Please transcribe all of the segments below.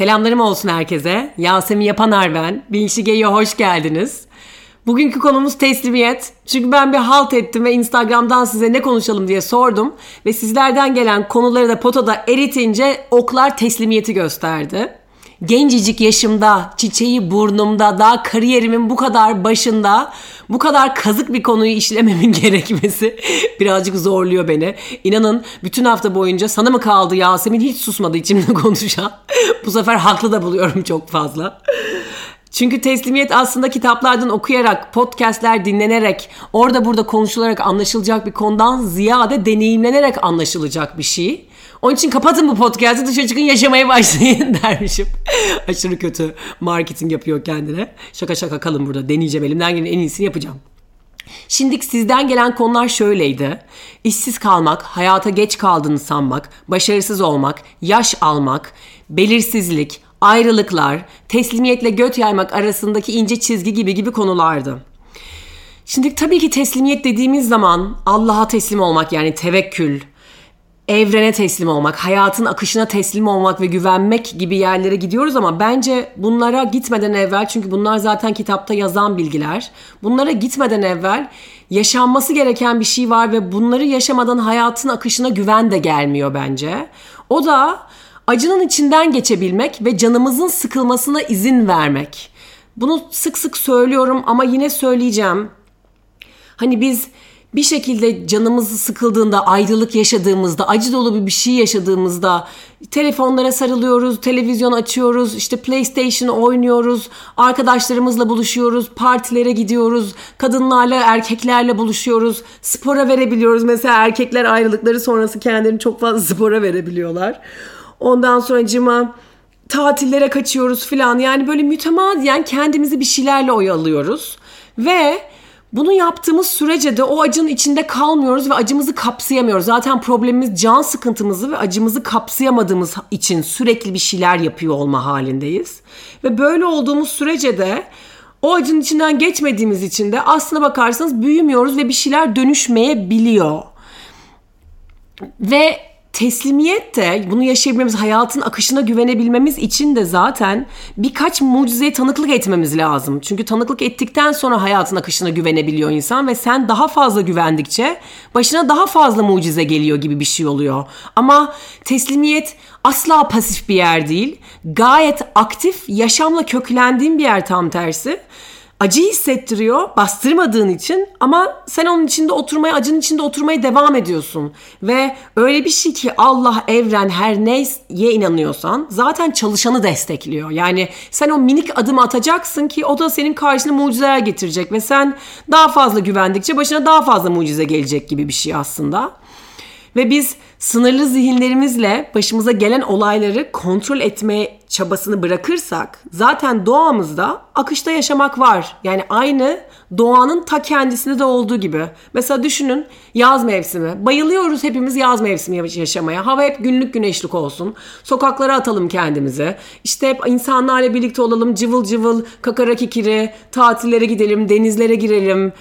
Selamlarım olsun herkese. Yasemin Yapanar ben. Bilşige'ye hoş geldiniz. Bugünkü konumuz teslimiyet. Çünkü ben bir halt ettim ve Instagram'dan size ne konuşalım diye sordum. Ve sizlerden gelen konuları da potada eritince oklar teslimiyeti gösterdi gencecik yaşımda, çiçeği burnumda, daha kariyerimin bu kadar başında bu kadar kazık bir konuyu işlememin gerekmesi birazcık zorluyor beni. İnanın bütün hafta boyunca sana mı kaldı Yasemin hiç susmadı içimde konuşan. bu sefer haklı da buluyorum çok fazla. Çünkü teslimiyet aslında kitaplardan okuyarak, podcastler dinlenerek, orada burada konuşularak anlaşılacak bir konudan ziyade deneyimlenerek anlaşılacak bir şey. Onun için kapatın bu podcast'ı dışarı çıkın yaşamaya başlayın dermişim. Aşırı kötü marketing yapıyor kendine. Şaka şaka kalın burada deneyeceğim elimden gelen en iyisini yapacağım. Şimdi sizden gelen konular şöyleydi. İşsiz kalmak, hayata geç kaldığını sanmak, başarısız olmak, yaş almak, belirsizlik, ayrılıklar, teslimiyetle göt yaymak arasındaki ince çizgi gibi gibi konulardı. Şimdi tabii ki teslimiyet dediğimiz zaman Allah'a teslim olmak yani tevekkül, evrene teslim olmak, hayatın akışına teslim olmak ve güvenmek gibi yerlere gidiyoruz ama bence bunlara gitmeden evvel çünkü bunlar zaten kitapta yazan bilgiler. Bunlara gitmeden evvel yaşanması gereken bir şey var ve bunları yaşamadan hayatın akışına güven de gelmiyor bence. O da acının içinden geçebilmek ve canımızın sıkılmasına izin vermek. Bunu sık sık söylüyorum ama yine söyleyeceğim. Hani biz bir şekilde canımız sıkıldığında, ayrılık yaşadığımızda, acı dolu bir şey yaşadığımızda telefonlara sarılıyoruz, televizyon açıyoruz, işte PlayStation oynuyoruz, arkadaşlarımızla buluşuyoruz, partilere gidiyoruz, kadınlarla, erkeklerle buluşuyoruz, spora verebiliyoruz. Mesela erkekler ayrılıkları sonrası kendilerini çok fazla spora verebiliyorlar. Ondan sonra cima tatillere kaçıyoruz filan. Yani böyle mütemadiyen kendimizi bir şeylerle oyalıyoruz. Ve bunu yaptığımız sürece de o acının içinde kalmıyoruz ve acımızı kapsayamıyoruz. Zaten problemimiz can sıkıntımızı ve acımızı kapsayamadığımız için sürekli bir şeyler yapıyor olma halindeyiz. Ve böyle olduğumuz sürece de o acının içinden geçmediğimiz için de aslına bakarsanız büyümüyoruz ve bir şeyler dönüşmeyebiliyor. Ve teslimiyet de bunu yaşayabilmemiz, hayatın akışına güvenebilmemiz için de zaten birkaç mucizeye tanıklık etmemiz lazım. Çünkü tanıklık ettikten sonra hayatın akışına güvenebiliyor insan ve sen daha fazla güvendikçe başına daha fazla mucize geliyor gibi bir şey oluyor. Ama teslimiyet asla pasif bir yer değil. Gayet aktif, yaşamla köklendiğin bir yer tam tersi acı hissettiriyor bastırmadığın için ama sen onun içinde oturmaya acının içinde oturmaya devam ediyorsun ve öyle bir şey ki Allah evren her neye inanıyorsan zaten çalışanı destekliyor. Yani sen o minik adımı atacaksın ki o da senin karşına mucizeler getirecek ve sen daha fazla güvendikçe başına daha fazla mucize gelecek gibi bir şey aslında. Ve biz sınırlı zihinlerimizle başımıza gelen olayları kontrol etme çabasını bırakırsak zaten doğamızda akışta yaşamak var. Yani aynı doğanın ta kendisinde de olduğu gibi. Mesela düşünün yaz mevsimi. Bayılıyoruz hepimiz yaz mevsimi yaşamaya. Hava hep günlük güneşlik olsun. Sokaklara atalım kendimizi. İşte hep insanlarla birlikte olalım. Cıvıl cıvıl kakara kikiri. Tatillere gidelim, denizlere girelim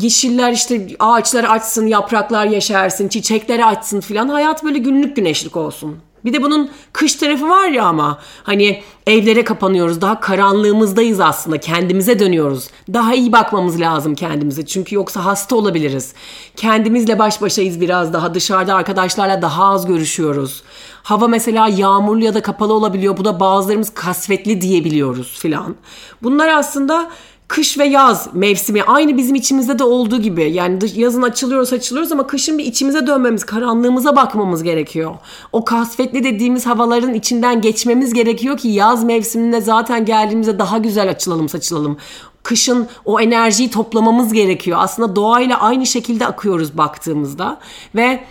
yeşiller işte ağaçlar açsın, yapraklar yeşersin, çiçekler açsın filan. Hayat böyle günlük güneşlik olsun. Bir de bunun kış tarafı var ya ama hani evlere kapanıyoruz. Daha karanlığımızdayız aslında. Kendimize dönüyoruz. Daha iyi bakmamız lazım kendimize. Çünkü yoksa hasta olabiliriz. Kendimizle baş başayız biraz daha. Dışarıda arkadaşlarla daha az görüşüyoruz. Hava mesela yağmurlu ya da kapalı olabiliyor. Bu da bazılarımız kasvetli diyebiliyoruz filan. Bunlar aslında kış ve yaz mevsimi aynı bizim içimizde de olduğu gibi. Yani yazın açılıyoruz açılıyoruz ama kışın bir içimize dönmemiz, karanlığımıza bakmamız gerekiyor. O kasvetli dediğimiz havaların içinden geçmemiz gerekiyor ki yaz mevsiminde zaten geldiğimizde daha güzel açılalım saçılalım. Kışın o enerjiyi toplamamız gerekiyor. Aslında doğayla aynı şekilde akıyoruz baktığımızda ve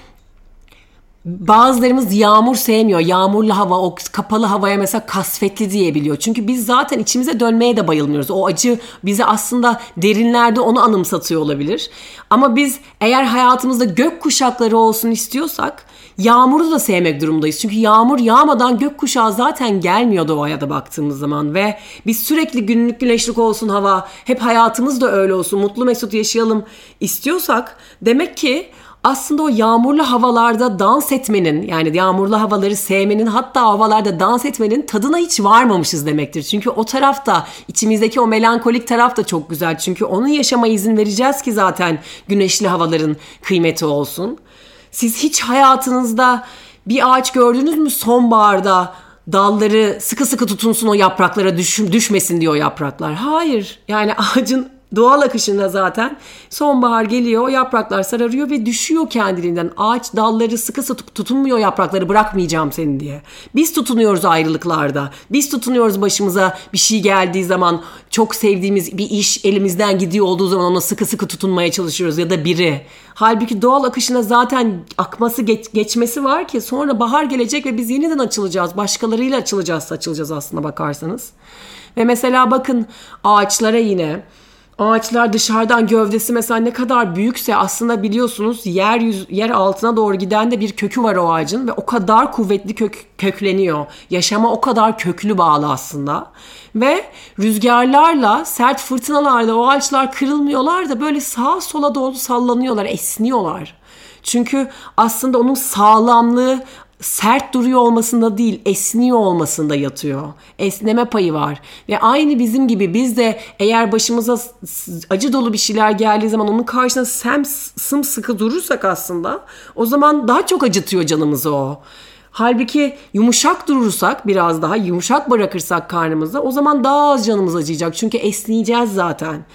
Bazılarımız yağmur sevmiyor. Yağmurlu hava, o kapalı havaya mesela kasvetli diyebiliyor. Çünkü biz zaten içimize dönmeye de bayılmıyoruz. O acı bize aslında derinlerde onu anımsatıyor olabilir. Ama biz eğer hayatımızda gök kuşakları olsun istiyorsak yağmuru da sevmek durumdayız. Çünkü yağmur yağmadan gök kuşağı zaten gelmiyor doğaya da baktığımız zaman ve biz sürekli günlük güneşlik olsun hava, hep hayatımız da öyle olsun, mutlu mesut yaşayalım istiyorsak demek ki aslında o yağmurlu havalarda dans etmenin yani yağmurlu havaları sevmenin hatta havalarda dans etmenin tadına hiç varmamışız demektir. Çünkü o tarafta içimizdeki o melankolik taraf da çok güzel. Çünkü onun yaşama izin vereceğiz ki zaten güneşli havaların kıymeti olsun. Siz hiç hayatınızda bir ağaç gördünüz mü sonbaharda dalları sıkı sıkı tutunsun o yapraklara düş, düşmesin diyor yapraklar. Hayır yani ağacın doğal akışında zaten sonbahar geliyor yapraklar sararıyor ve düşüyor kendiliğinden. Ağaç dalları sıkı sıkı tutunmuyor yaprakları bırakmayacağım seni diye. Biz tutunuyoruz ayrılıklarda. Biz tutunuyoruz başımıza bir şey geldiği zaman çok sevdiğimiz bir iş elimizden gidiyor olduğu zaman ona sıkı sıkı tutunmaya çalışıyoruz ya da biri. Halbuki doğal akışına zaten akması geç, geçmesi var ki sonra bahar gelecek ve biz yeniden açılacağız. Başkalarıyla açılacağız açılacağız aslında bakarsanız. Ve mesela bakın ağaçlara yine ağaçlar dışarıdan gövdesi mesela ne kadar büyükse aslında biliyorsunuz yer yüz, yer altına doğru giden de bir kökü var o ağacın ve o kadar kuvvetli kök, kökleniyor. Yaşama o kadar köklü bağlı aslında. Ve rüzgarlarla, sert fırtınalarla o ağaçlar kırılmıyorlar da böyle sağa sola doğru sallanıyorlar, esniyorlar. Çünkü aslında onun sağlamlığı sert duruyor olmasında değil esniyor olmasında yatıyor. Esneme payı var. Ve aynı bizim gibi biz de eğer başımıza acı dolu bir şeyler geldiği zaman onun karşısında sem sımsıkı durursak aslında o zaman daha çok acıtıyor canımızı o. Halbuki yumuşak durursak biraz daha yumuşak bırakırsak karnımızda o zaman daha az canımız acıyacak. Çünkü esneyeceğiz zaten.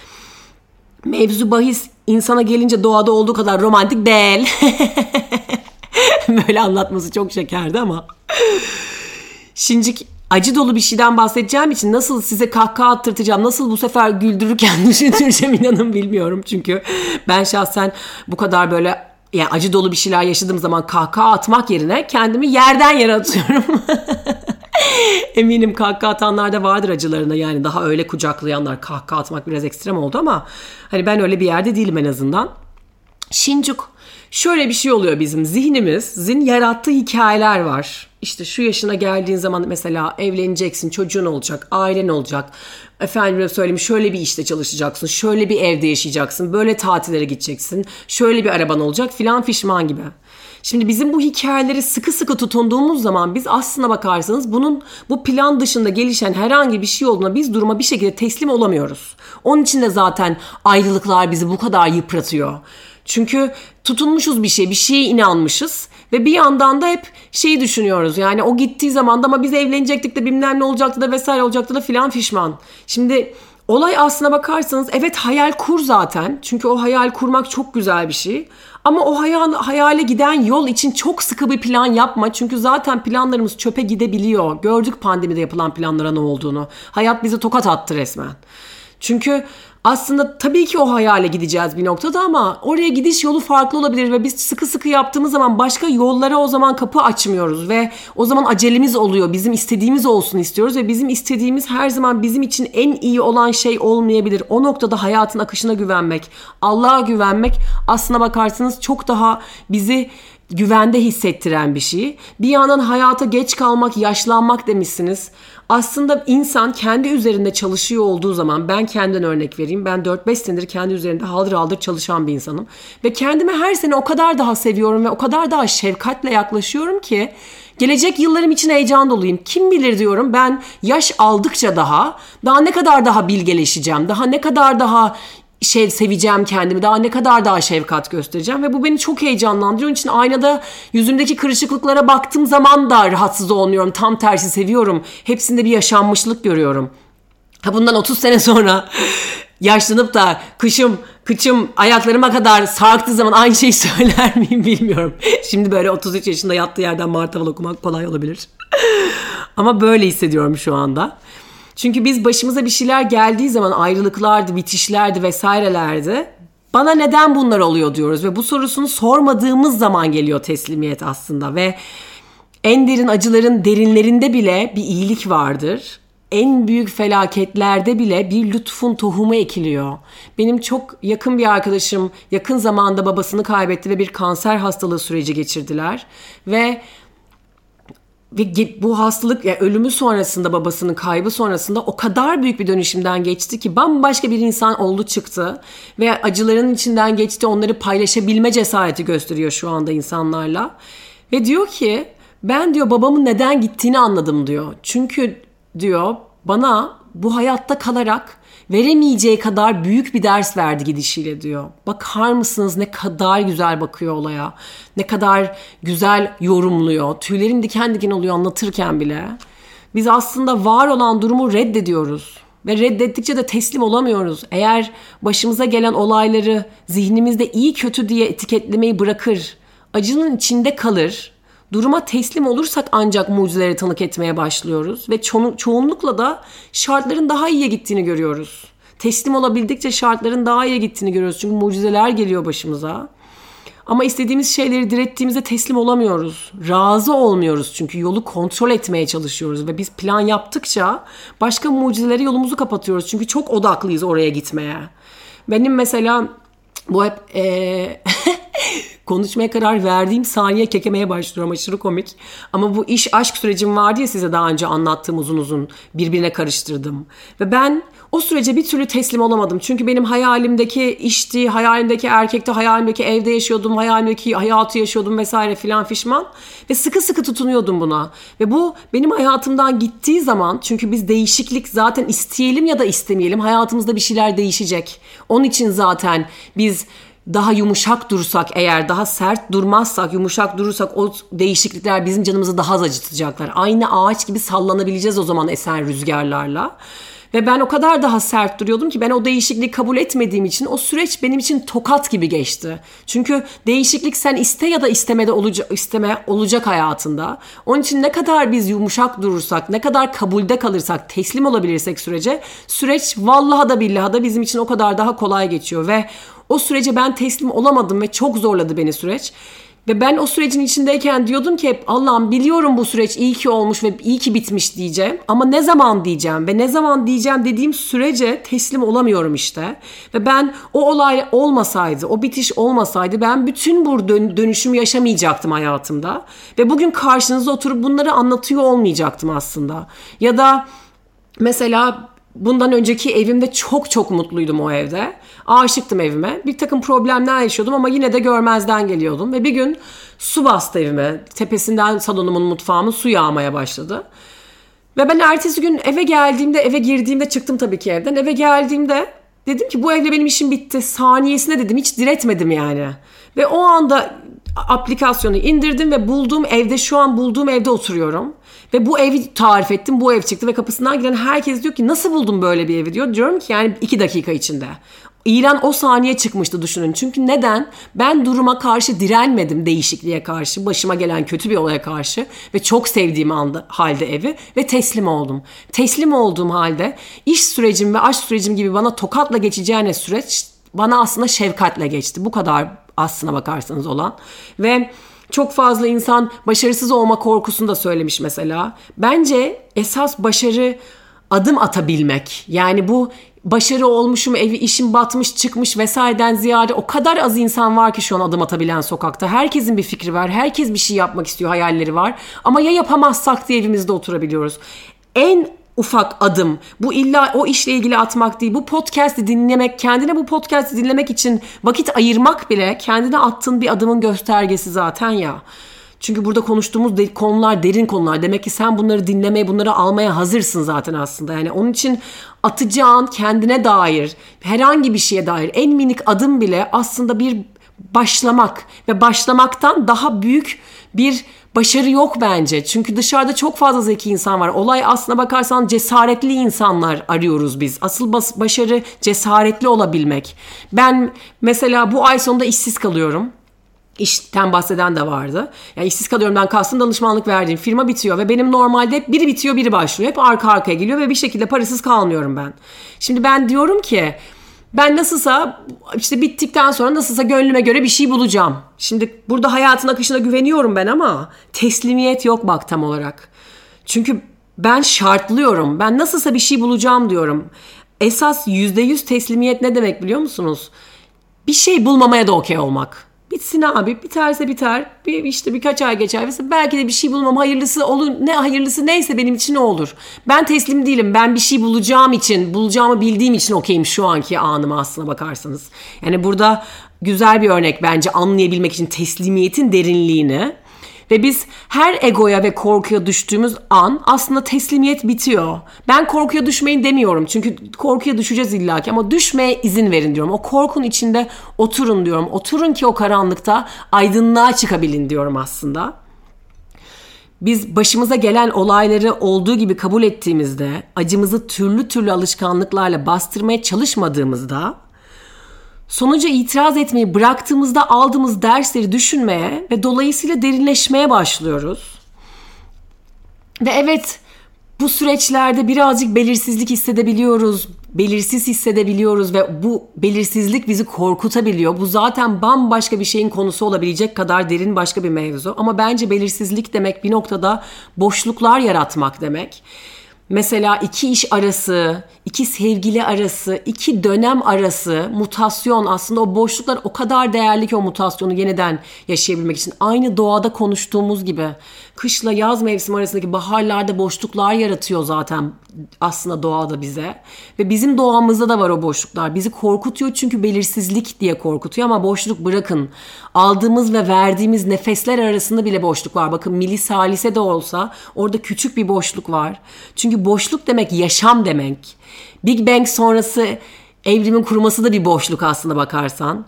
Mevzu bahis insana gelince doğada olduğu kadar romantik değil. Böyle anlatması çok şekerdi ama. Şincik acı dolu bir şeyden bahsedeceğim için nasıl size kahkaha attırtacağım, nasıl bu sefer güldürürken düşündüreceğim inanın bilmiyorum. Çünkü ben şahsen bu kadar böyle yani acı dolu bir şeyler yaşadığım zaman kahkaha atmak yerine kendimi yerden yere atıyorum. Eminim kahkaha atanlar da vardır acılarına yani daha öyle kucaklayanlar kahkaha atmak biraz ekstrem oldu ama hani ben öyle bir yerde değilim en azından. Şincuk Şöyle bir şey oluyor bizim zihnimizin yarattığı hikayeler var. İşte şu yaşına geldiğin zaman mesela evleneceksin, çocuğun olacak, ailen olacak. Efendim söyleyeyim şöyle bir işte çalışacaksın, şöyle bir evde yaşayacaksın, böyle tatillere gideceksin, şöyle bir araban olacak filan fişman gibi. Şimdi bizim bu hikayeleri sıkı sıkı tutunduğumuz zaman biz aslına bakarsanız bunun bu plan dışında gelişen herhangi bir şey olduğuna biz duruma bir şekilde teslim olamıyoruz. Onun için de zaten ayrılıklar bizi bu kadar yıpratıyor. Çünkü tutunmuşuz bir şey, bir şeye inanmışız ve bir yandan da hep şeyi düşünüyoruz. Yani o gittiği zaman da ama biz evlenecektik de bilmem ne olacaktı da vesaire olacaktı da filan fişman. Şimdi olay aslına bakarsanız evet hayal kur zaten. Çünkü o hayal kurmak çok güzel bir şey. Ama o hayal, hayale giden yol için çok sıkı bir plan yapma. Çünkü zaten planlarımız çöpe gidebiliyor. Gördük pandemide yapılan planlara ne olduğunu. Hayat bize tokat attı resmen. Çünkü aslında tabii ki o hayale gideceğiz bir noktada ama oraya gidiş yolu farklı olabilir ve biz sıkı sıkı yaptığımız zaman başka yollara o zaman kapı açmıyoruz ve o zaman acelemiz oluyor. Bizim istediğimiz olsun istiyoruz ve bizim istediğimiz her zaman bizim için en iyi olan şey olmayabilir. O noktada hayatın akışına güvenmek, Allah'a güvenmek aslına bakarsanız çok daha bizi güvende hissettiren bir şey. Bir yandan hayata geç kalmak, yaşlanmak demişsiniz. Aslında insan kendi üzerinde çalışıyor olduğu zaman ben kendimden örnek vereyim. Ben 4-5 senedir kendi üzerinde haldır haldır çalışan bir insanım. Ve kendimi her sene o kadar daha seviyorum ve o kadar daha şefkatle yaklaşıyorum ki gelecek yıllarım için heyecan doluyum. Kim bilir diyorum ben yaş aldıkça daha daha ne kadar daha bilgeleşeceğim. Daha ne kadar daha şey seveceğim kendimi daha ne kadar daha şefkat göstereceğim ve bu beni çok heyecanlandırıyor. Onun için aynada yüzümdeki kırışıklıklara baktığım zaman da rahatsız olmuyorum. Tam tersi seviyorum. Hepsinde bir yaşanmışlık görüyorum. Ha bundan 30 sene sonra yaşlanıp da kışım kıçım ayaklarıma kadar sarktığı zaman aynı şeyi söyler miyim bilmiyorum. Şimdi böyle 33 yaşında yattığı yerden martaval okumak kolay olabilir. Ama böyle hissediyorum şu anda. Çünkü biz başımıza bir şeyler geldiği zaman ayrılıklardı, bitişlerdi vesairelerdi. Bana neden bunlar oluyor diyoruz ve bu sorusunu sormadığımız zaman geliyor teslimiyet aslında ve en derin acıların derinlerinde bile bir iyilik vardır. En büyük felaketlerde bile bir lütfun tohumu ekiliyor. Benim çok yakın bir arkadaşım yakın zamanda babasını kaybetti ve bir kanser hastalığı süreci geçirdiler. Ve ve bu hastalık yani ölümü sonrasında babasının kaybı sonrasında o kadar büyük bir dönüşümden geçti ki bambaşka bir insan oldu çıktı. Ve acıların içinden geçti onları paylaşabilme cesareti gösteriyor şu anda insanlarla. Ve diyor ki ben diyor babamın neden gittiğini anladım diyor. Çünkü diyor bana bu hayatta kalarak veremeyeceği kadar büyük bir ders verdi gidişiyle diyor. Bakar mısınız ne kadar güzel bakıyor olaya. Ne kadar güzel yorumluyor. Tüylerim diken diken oluyor anlatırken bile. Biz aslında var olan durumu reddediyoruz. Ve reddettikçe de teslim olamıyoruz. Eğer başımıza gelen olayları zihnimizde iyi kötü diye etiketlemeyi bırakır, acının içinde kalır, duruma teslim olursak ancak mucizelere tanık etmeye başlıyoruz ve ço- çoğunlukla da şartların daha iyiye gittiğini görüyoruz. Teslim olabildikçe şartların daha iyiye gittiğini görüyoruz. Çünkü mucizeler geliyor başımıza. Ama istediğimiz şeyleri direttiğimizde teslim olamıyoruz. Razı olmuyoruz çünkü yolu kontrol etmeye çalışıyoruz ve biz plan yaptıkça başka mucizelere yolumuzu kapatıyoruz. Çünkü çok odaklıyız oraya gitmeye. Benim mesela bu hep ee, konuşmaya karar verdiğim saniye kekemeye başlıyorum aşırı komik. Ama bu iş aşk sürecim vardı ya size daha önce anlattığım uzun uzun birbirine karıştırdım. Ve ben o sürece bir türlü teslim olamadım. Çünkü benim hayalimdeki işti, hayalimdeki erkekti, hayalimdeki evde yaşıyordum, hayalimdeki hayatı yaşıyordum vesaire filan fişman. Ve sıkı sıkı tutunuyordum buna. Ve bu benim hayatımdan gittiği zaman çünkü biz değişiklik zaten isteyelim ya da istemeyelim hayatımızda bir şeyler değişecek. Onun için zaten biz daha yumuşak dursak eğer daha sert durmazsak yumuşak durursak o değişiklikler bizim canımızı daha az acıtacaklar. Aynı ağaç gibi sallanabileceğiz o zaman esen rüzgarlarla. Ve ben o kadar daha sert duruyordum ki ben o değişikliği kabul etmediğim için o süreç benim için tokat gibi geçti. Çünkü değişiklik sen iste ya da istemede olacak, isteme olacak hayatında. Onun için ne kadar biz yumuşak durursak, ne kadar kabulde kalırsak, teslim olabilirsek sürece süreç vallaha da billaha da bizim için o kadar daha kolay geçiyor ve o sürece ben teslim olamadım ve çok zorladı beni süreç. Ve ben o sürecin içindeyken diyordum ki hep Allah'ım biliyorum bu süreç iyi ki olmuş ve iyi ki bitmiş diyeceğim. Ama ne zaman diyeceğim ve ne zaman diyeceğim dediğim sürece teslim olamıyorum işte. Ve ben o olay olmasaydı, o bitiş olmasaydı ben bütün bu dönüşümü yaşamayacaktım hayatımda. Ve bugün karşınızda oturup bunları anlatıyor olmayacaktım aslında. Ya da mesela bundan önceki evimde çok çok mutluydum o evde. Aşıktım evime. Bir takım problemler yaşıyordum ama yine de görmezden geliyordum. Ve bir gün su bastı evime. Tepesinden salonumun mutfağımın su yağmaya başladı. Ve ben ertesi gün eve geldiğimde, eve girdiğimde çıktım tabii ki evden. Eve geldiğimde dedim ki bu evde benim işim bitti. Saniyesine dedim hiç diretmedim yani. Ve o anda aplikasyonu indirdim ve bulduğum evde şu an bulduğum evde oturuyorum. Ve bu evi tarif ettim. Bu ev çıktı ve kapısından giren herkes diyor ki nasıl buldun böyle bir evi diyor. Diyorum ki yani iki dakika içinde. İlan o saniye çıkmıştı düşünün. Çünkü neden? Ben duruma karşı direnmedim değişikliğe karşı. Başıma gelen kötü bir olaya karşı. Ve çok sevdiğim anda, halde evi. Ve teslim oldum. Teslim olduğum halde iş sürecim ve aşk sürecim gibi bana tokatla geçeceğine süreç bana aslında şefkatle geçti. Bu kadar aslına bakarsanız olan. Ve çok fazla insan başarısız olma korkusunu da söylemiş mesela. Bence esas başarı adım atabilmek. Yani bu başarı olmuşum, evi işim batmış, çıkmış vesaireden ziyade o kadar az insan var ki şu an adım atabilen sokakta. Herkesin bir fikri var, herkes bir şey yapmak istiyor, hayalleri var. Ama ya yapamazsak diye evimizde oturabiliyoruz. En ufak adım. Bu illa o işle ilgili atmak değil. Bu podcast'i dinlemek, kendine bu podcast'i dinlemek için vakit ayırmak bile kendine attığın bir adımın göstergesi zaten ya. Çünkü burada konuştuğumuz konular derin konular. Demek ki sen bunları dinlemeye, bunları almaya hazırsın zaten aslında. Yani onun için atacağın kendine dair, herhangi bir şeye dair en minik adım bile aslında bir başlamak ve başlamaktan daha büyük bir başarı yok bence. Çünkü dışarıda çok fazla zeki insan var. Olay aslına bakarsan cesaretli insanlar arıyoruz biz. Asıl bas- başarı cesaretli olabilmek. Ben mesela bu ay sonunda işsiz kalıyorum işten bahseden de vardı. Yani işsiz kalıyorumdan kastım danışmanlık verdiğim firma bitiyor ve benim normalde hep biri bitiyor biri başlıyor. Hep arka arkaya geliyor ve bir şekilde parasız kalmıyorum ben. Şimdi ben diyorum ki ben nasılsa işte bittikten sonra nasılsa gönlüme göre bir şey bulacağım. Şimdi burada hayatın akışına güveniyorum ben ama teslimiyet yok bak tam olarak. Çünkü ben şartlıyorum. Ben nasılsa bir şey bulacağım diyorum. Esas %100 teslimiyet ne demek biliyor musunuz? Bir şey bulmamaya da okey olmak. Bitsin abi. Biterse biter. Bir, işte birkaç ay geçer. Mesela belki de bir şey bulmam. Hayırlısı olur. Ne hayırlısı neyse benim için ne olur. Ben teslim değilim. Ben bir şey bulacağım için, bulacağımı bildiğim için okeyim şu anki anıma aslına bakarsanız. Yani burada güzel bir örnek bence anlayabilmek için teslimiyetin derinliğini. Ve biz her egoya ve korkuya düştüğümüz an aslında teslimiyet bitiyor. Ben korkuya düşmeyin demiyorum. Çünkü korkuya düşeceğiz illaki ama düşmeye izin verin diyorum. O korkun içinde oturun diyorum. Oturun ki o karanlıkta aydınlığa çıkabilin diyorum aslında. Biz başımıza gelen olayları olduğu gibi kabul ettiğimizde, acımızı türlü türlü alışkanlıklarla bastırmaya çalışmadığımızda Sonuca itiraz etmeyi bıraktığımızda aldığımız dersleri düşünmeye ve dolayısıyla derinleşmeye başlıyoruz. Ve evet bu süreçlerde birazcık belirsizlik hissedebiliyoruz, belirsiz hissedebiliyoruz ve bu belirsizlik bizi korkutabiliyor. Bu zaten bambaşka bir şeyin konusu olabilecek kadar derin başka bir mevzu. Ama bence belirsizlik demek bir noktada boşluklar yaratmak demek. Mesela iki iş arası, iki sevgili arası, iki dönem arası mutasyon aslında o boşluklar o kadar değerli ki o mutasyonu yeniden yaşayabilmek için. Aynı doğada konuştuğumuz gibi kışla yaz mevsim arasındaki baharlarda boşluklar yaratıyor zaten aslında doğada bize. Ve bizim doğamızda da var o boşluklar. Bizi korkutuyor çünkü belirsizlik diye korkutuyor ama boşluk bırakın. Aldığımız ve verdiğimiz nefesler arasında bile boşluk var. Bakın milisalise de olsa orada küçük bir boşluk var. Çünkü boşluk demek yaşam demek. Big Bang sonrası evrimin kuruması da bir boşluk aslında bakarsan.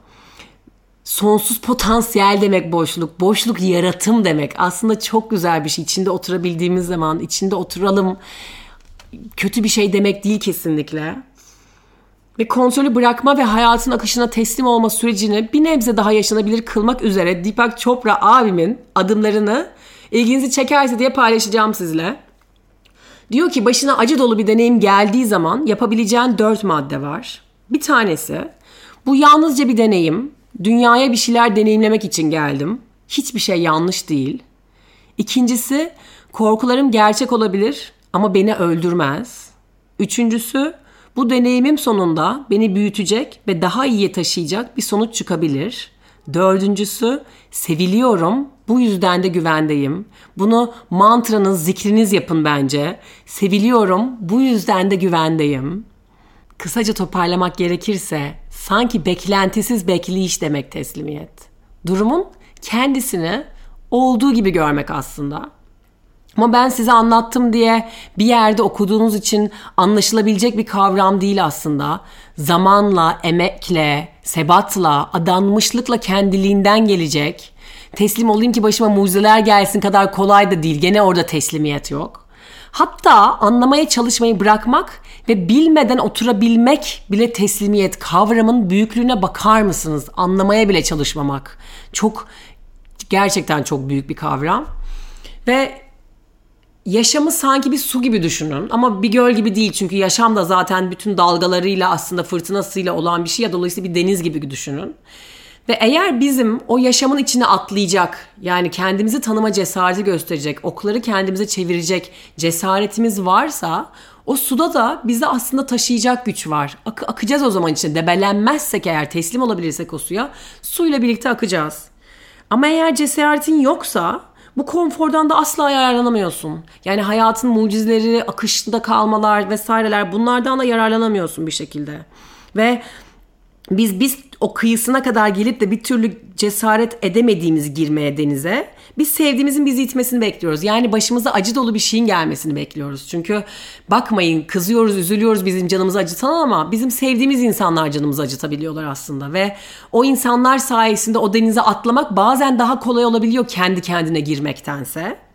Sonsuz potansiyel demek boşluk. Boşluk yaratım demek. Aslında çok güzel bir şey. İçinde oturabildiğimiz zaman içinde oturalım. Kötü bir şey demek değil kesinlikle. Ve kontrolü bırakma ve hayatın akışına teslim olma sürecini bir nebze daha yaşanabilir kılmak üzere Deepak Chopra abimin adımlarını ilginizi çekerse diye paylaşacağım sizle. Diyor ki başına acı dolu bir deneyim geldiği zaman yapabileceğin dört madde var. Bir tanesi bu yalnızca bir deneyim. Dünyaya bir şeyler deneyimlemek için geldim. Hiçbir şey yanlış değil. İkincisi korkularım gerçek olabilir ama beni öldürmez. Üçüncüsü bu deneyimim sonunda beni büyütecek ve daha iyiye taşıyacak bir sonuç çıkabilir. Dördüncüsü seviliyorum bu yüzden de güvendeyim. Bunu mantranız, zikriniz yapın bence. Seviliyorum bu yüzden de güvendeyim. Kısaca toparlamak gerekirse sanki beklentisiz bekleyiş demek teslimiyet. Durumun kendisini olduğu gibi görmek aslında. Ama ben size anlattım diye bir yerde okuduğunuz için anlaşılabilecek bir kavram değil aslında. Zamanla, emekle, sebatla, adanmışlıkla kendiliğinden gelecek. Teslim olayım ki başıma mucizeler gelsin kadar kolay da değil. Gene orada teslimiyet yok. Hatta anlamaya çalışmayı bırakmak ve bilmeden oturabilmek bile teslimiyet kavramın büyüklüğüne bakar mısınız? Anlamaya bile çalışmamak. Çok gerçekten çok büyük bir kavram. Ve yaşamı sanki bir su gibi düşünün ama bir göl gibi değil çünkü yaşam da zaten bütün dalgalarıyla aslında fırtınasıyla olan bir şey ya dolayısıyla bir deniz gibi düşünün. Ve eğer bizim o yaşamın içine atlayacak yani kendimizi tanıma cesareti gösterecek, okları kendimize çevirecek cesaretimiz varsa o suda da bizi aslında taşıyacak güç var. Ak- akacağız o zaman içine. Debelenmezsek eğer teslim olabilirsek o suya suyla birlikte akacağız. Ama eğer cesaretin yoksa bu konfordan da asla yararlanamıyorsun. Yani hayatın mucizeleri, akışında kalmalar vesaireler bunlardan da yararlanamıyorsun bir şekilde. Ve biz biz o kıyısına kadar gelip de bir türlü cesaret edemediğimiz girmeye denize biz sevdiğimizin bizi itmesini bekliyoruz. Yani başımıza acı dolu bir şeyin gelmesini bekliyoruz. Çünkü bakmayın kızıyoruz, üzülüyoruz bizim canımızı acıtan ama bizim sevdiğimiz insanlar canımızı acıtabiliyorlar aslında. Ve o insanlar sayesinde o denize atlamak bazen daha kolay olabiliyor kendi kendine girmektense.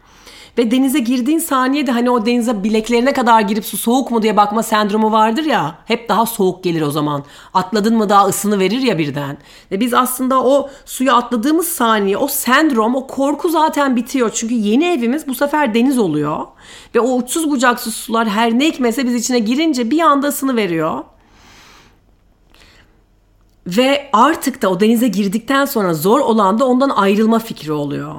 Ve denize girdiğin saniyede hani o denize bileklerine kadar girip su soğuk mu diye bakma sendromu vardır ya. Hep daha soğuk gelir o zaman. Atladın mı daha ısını verir ya birden. Ve biz aslında o suya atladığımız saniye o sendrom o korku zaten bitiyor. Çünkü yeni evimiz bu sefer deniz oluyor. Ve o uçsuz bucaksız sular her ne hikmetse biz içine girince bir anda ısını veriyor. Ve artık da o denize girdikten sonra zor olan da ondan ayrılma fikri oluyor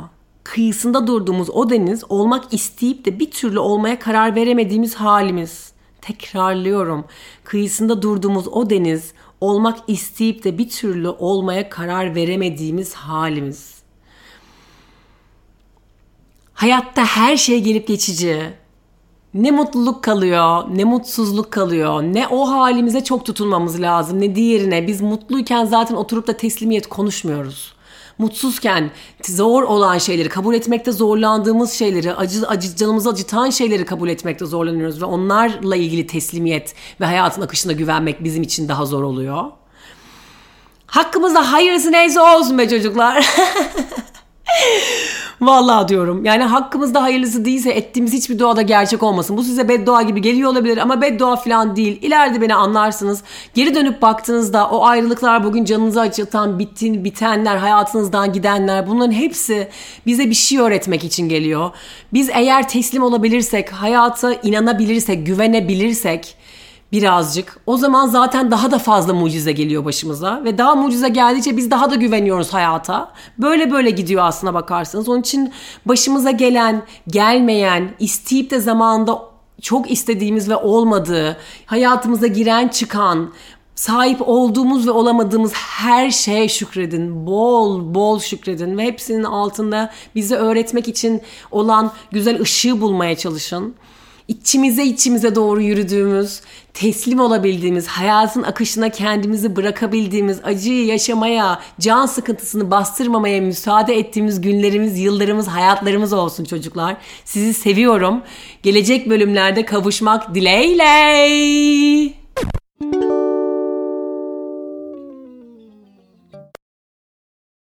kıyısında durduğumuz o deniz olmak isteyip de bir türlü olmaya karar veremediğimiz halimiz. Tekrarlıyorum. Kıyısında durduğumuz o deniz olmak isteyip de bir türlü olmaya karar veremediğimiz halimiz. Hayatta her şey gelip geçici. Ne mutluluk kalıyor, ne mutsuzluk kalıyor, ne o halimize çok tutunmamız lazım, ne diğerine. Biz mutluyken zaten oturup da teslimiyet konuşmuyoruz. Mutsuzken zor olan şeyleri, kabul etmekte zorlandığımız şeyleri, acı, acı canımızı acıtan şeyleri kabul etmekte zorlanıyoruz ve onlarla ilgili teslimiyet ve hayatın akışına güvenmek bizim için daha zor oluyor. Hakkımızda hayırlısı neyse olsun be çocuklar. Vallahi diyorum. Yani hakkımızda hayırlısı değilse ettiğimiz hiçbir duada gerçek olmasın. Bu size beddua gibi geliyor olabilir ama beddua falan değil. İleride beni anlarsınız. Geri dönüp baktığınızda o ayrılıklar bugün canınızı acıtan, bittiğin, bitenler, hayatınızdan gidenler bunların hepsi bize bir şey öğretmek için geliyor. Biz eğer teslim olabilirsek, hayata inanabilirsek, güvenebilirsek birazcık. O zaman zaten daha da fazla mucize geliyor başımıza ve daha mucize geldikçe biz daha da güveniyoruz hayata. Böyle böyle gidiyor aslına bakarsanız. Onun için başımıza gelen, gelmeyen, isteyip de zamanında çok istediğimiz ve olmadığı, hayatımıza giren çıkan, sahip olduğumuz ve olamadığımız her şeye şükredin. Bol bol şükredin ve hepsinin altında bize öğretmek için olan güzel ışığı bulmaya çalışın içimize içimize doğru yürüdüğümüz, teslim olabildiğimiz, hayatın akışına kendimizi bırakabildiğimiz, acıyı yaşamaya, can sıkıntısını bastırmamaya müsaade ettiğimiz günlerimiz, yıllarımız, hayatlarımız olsun çocuklar. Sizi seviyorum. Gelecek bölümlerde kavuşmak dileğiyle.